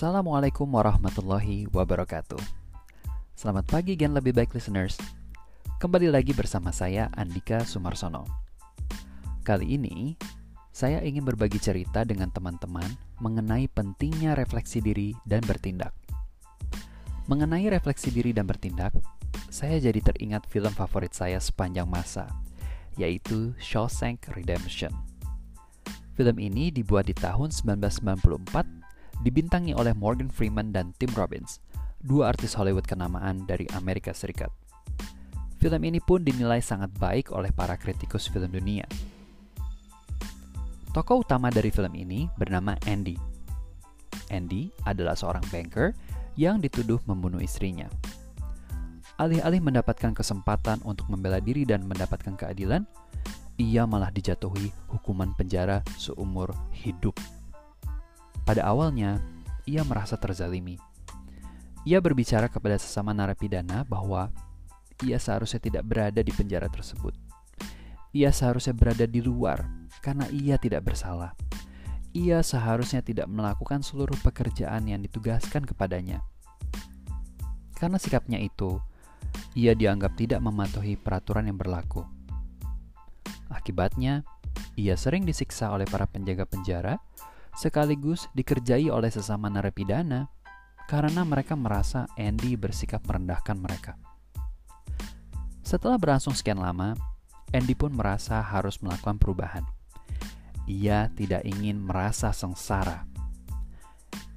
Assalamualaikum warahmatullahi wabarakatuh. Selamat pagi Gen Lebih Baik listeners. Kembali lagi bersama saya Andika Sumarsono. Kali ini saya ingin berbagi cerita dengan teman-teman mengenai pentingnya refleksi diri dan bertindak. Mengenai refleksi diri dan bertindak, saya jadi teringat film favorit saya sepanjang masa, yaitu Shawshank Redemption. Film ini dibuat di tahun 1994 dibintangi oleh Morgan Freeman dan Tim Robbins, dua artis Hollywood kenamaan dari Amerika Serikat. Film ini pun dinilai sangat baik oleh para kritikus film dunia. Tokoh utama dari film ini bernama Andy. Andy adalah seorang banker yang dituduh membunuh istrinya. Alih-alih mendapatkan kesempatan untuk membela diri dan mendapatkan keadilan, ia malah dijatuhi hukuman penjara seumur hidup. Pada awalnya, ia merasa terzalimi. Ia berbicara kepada sesama narapidana bahwa ia seharusnya tidak berada di penjara tersebut. Ia seharusnya berada di luar karena ia tidak bersalah. Ia seharusnya tidak melakukan seluruh pekerjaan yang ditugaskan kepadanya. Karena sikapnya itu, ia dianggap tidak mematuhi peraturan yang berlaku. Akibatnya, ia sering disiksa oleh para penjaga penjara sekaligus dikerjai oleh sesama narapidana karena mereka merasa Andy bersikap merendahkan mereka. Setelah berlangsung sekian lama, Andy pun merasa harus melakukan perubahan. Ia tidak ingin merasa sengsara.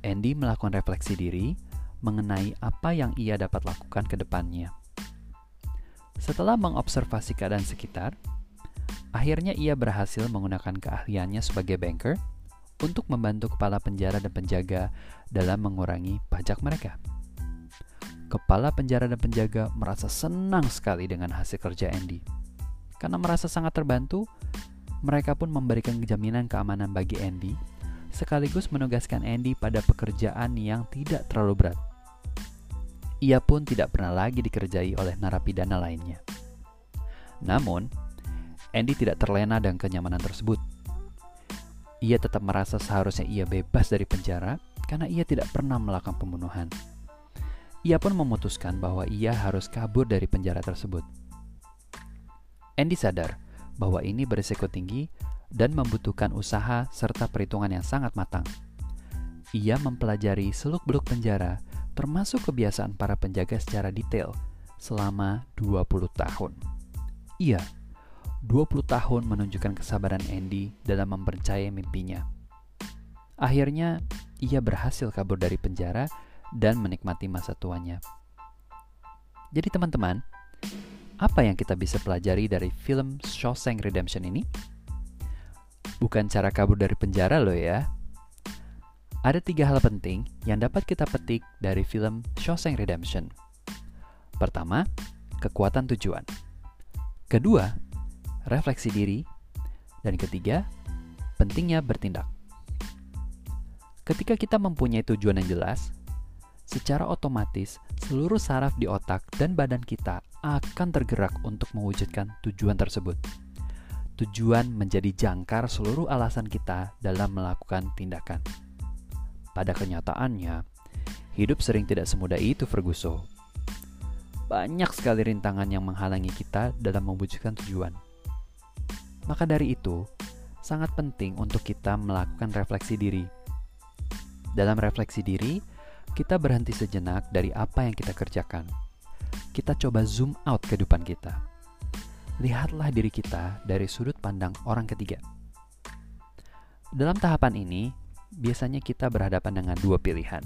Andy melakukan refleksi diri mengenai apa yang ia dapat lakukan ke depannya. Setelah mengobservasi keadaan sekitar, akhirnya ia berhasil menggunakan keahliannya sebagai banker untuk membantu kepala penjara dan penjaga dalam mengurangi pajak mereka. Kepala penjara dan penjaga merasa senang sekali dengan hasil kerja Andy. Karena merasa sangat terbantu, mereka pun memberikan jaminan keamanan bagi Andy, sekaligus menugaskan Andy pada pekerjaan yang tidak terlalu berat. Ia pun tidak pernah lagi dikerjai oleh narapidana lainnya. Namun, Andy tidak terlena dengan kenyamanan tersebut ia tetap merasa seharusnya ia bebas dari penjara karena ia tidak pernah melakukan pembunuhan. Ia pun memutuskan bahwa ia harus kabur dari penjara tersebut. Andy sadar bahwa ini berisiko tinggi dan membutuhkan usaha serta perhitungan yang sangat matang. Ia mempelajari seluk-beluk penjara, termasuk kebiasaan para penjaga secara detail selama 20 tahun. Ia 20 tahun menunjukkan kesabaran Andy dalam mempercayai mimpinya. Akhirnya, ia berhasil kabur dari penjara dan menikmati masa tuanya. Jadi teman-teman, apa yang kita bisa pelajari dari film Shawshank Redemption ini? Bukan cara kabur dari penjara loh ya. Ada tiga hal penting yang dapat kita petik dari film Shawshank Redemption. Pertama, kekuatan tujuan. Kedua, refleksi diri, dan ketiga, pentingnya bertindak. Ketika kita mempunyai tujuan yang jelas, secara otomatis seluruh saraf di otak dan badan kita akan tergerak untuk mewujudkan tujuan tersebut. Tujuan menjadi jangkar seluruh alasan kita dalam melakukan tindakan. Pada kenyataannya, hidup sering tidak semudah itu, Ferguson. Banyak sekali rintangan yang menghalangi kita dalam mewujudkan tujuan. Maka dari itu, sangat penting untuk kita melakukan refleksi diri. Dalam refleksi diri, kita berhenti sejenak dari apa yang kita kerjakan. Kita coba zoom out kehidupan kita. Lihatlah diri kita dari sudut pandang orang ketiga. Dalam tahapan ini, biasanya kita berhadapan dengan dua pilihan.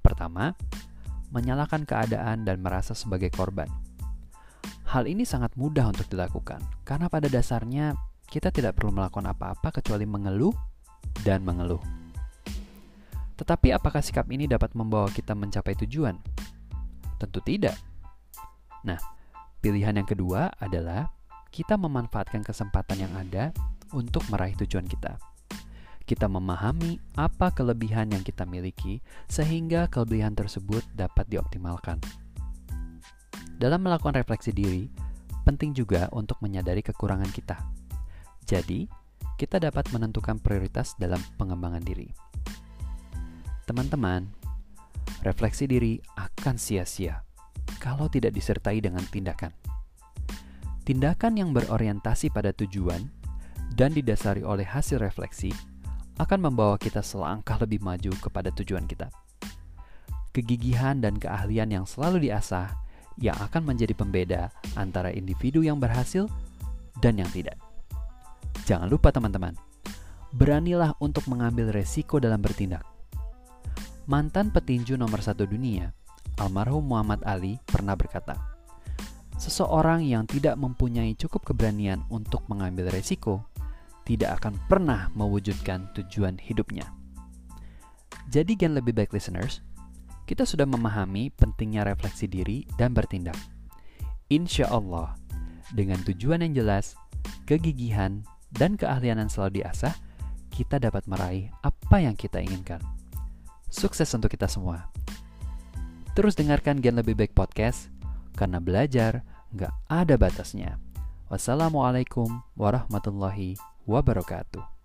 Pertama, menyalahkan keadaan dan merasa sebagai korban Hal ini sangat mudah untuk dilakukan karena pada dasarnya kita tidak perlu melakukan apa-apa kecuali mengeluh dan mengeluh. Tetapi apakah sikap ini dapat membawa kita mencapai tujuan? Tentu tidak. Nah, pilihan yang kedua adalah kita memanfaatkan kesempatan yang ada untuk meraih tujuan kita. Kita memahami apa kelebihan yang kita miliki, sehingga kelebihan tersebut dapat dioptimalkan. Dalam melakukan refleksi diri, penting juga untuk menyadari kekurangan kita. Jadi, kita dapat menentukan prioritas dalam pengembangan diri. Teman-teman, refleksi diri akan sia-sia kalau tidak disertai dengan tindakan. Tindakan yang berorientasi pada tujuan dan didasari oleh hasil refleksi akan membawa kita selangkah lebih maju kepada tujuan kita. Kegigihan dan keahlian yang selalu diasah yang akan menjadi pembeda antara individu yang berhasil dan yang tidak. Jangan lupa teman-teman, beranilah untuk mengambil resiko dalam bertindak. Mantan petinju nomor satu dunia, almarhum Muhammad Ali pernah berkata, Seseorang yang tidak mempunyai cukup keberanian untuk mengambil resiko tidak akan pernah mewujudkan tujuan hidupnya. Jadi gen lebih baik listeners, kita sudah memahami pentingnya refleksi diri dan bertindak. Insya Allah, dengan tujuan yang jelas, kegigihan, dan keahlian yang selalu diasah, kita dapat meraih apa yang kita inginkan. Sukses untuk kita semua. Terus dengarkan Gen Lebih Baik Podcast, karena belajar nggak ada batasnya. Wassalamualaikum warahmatullahi wabarakatuh.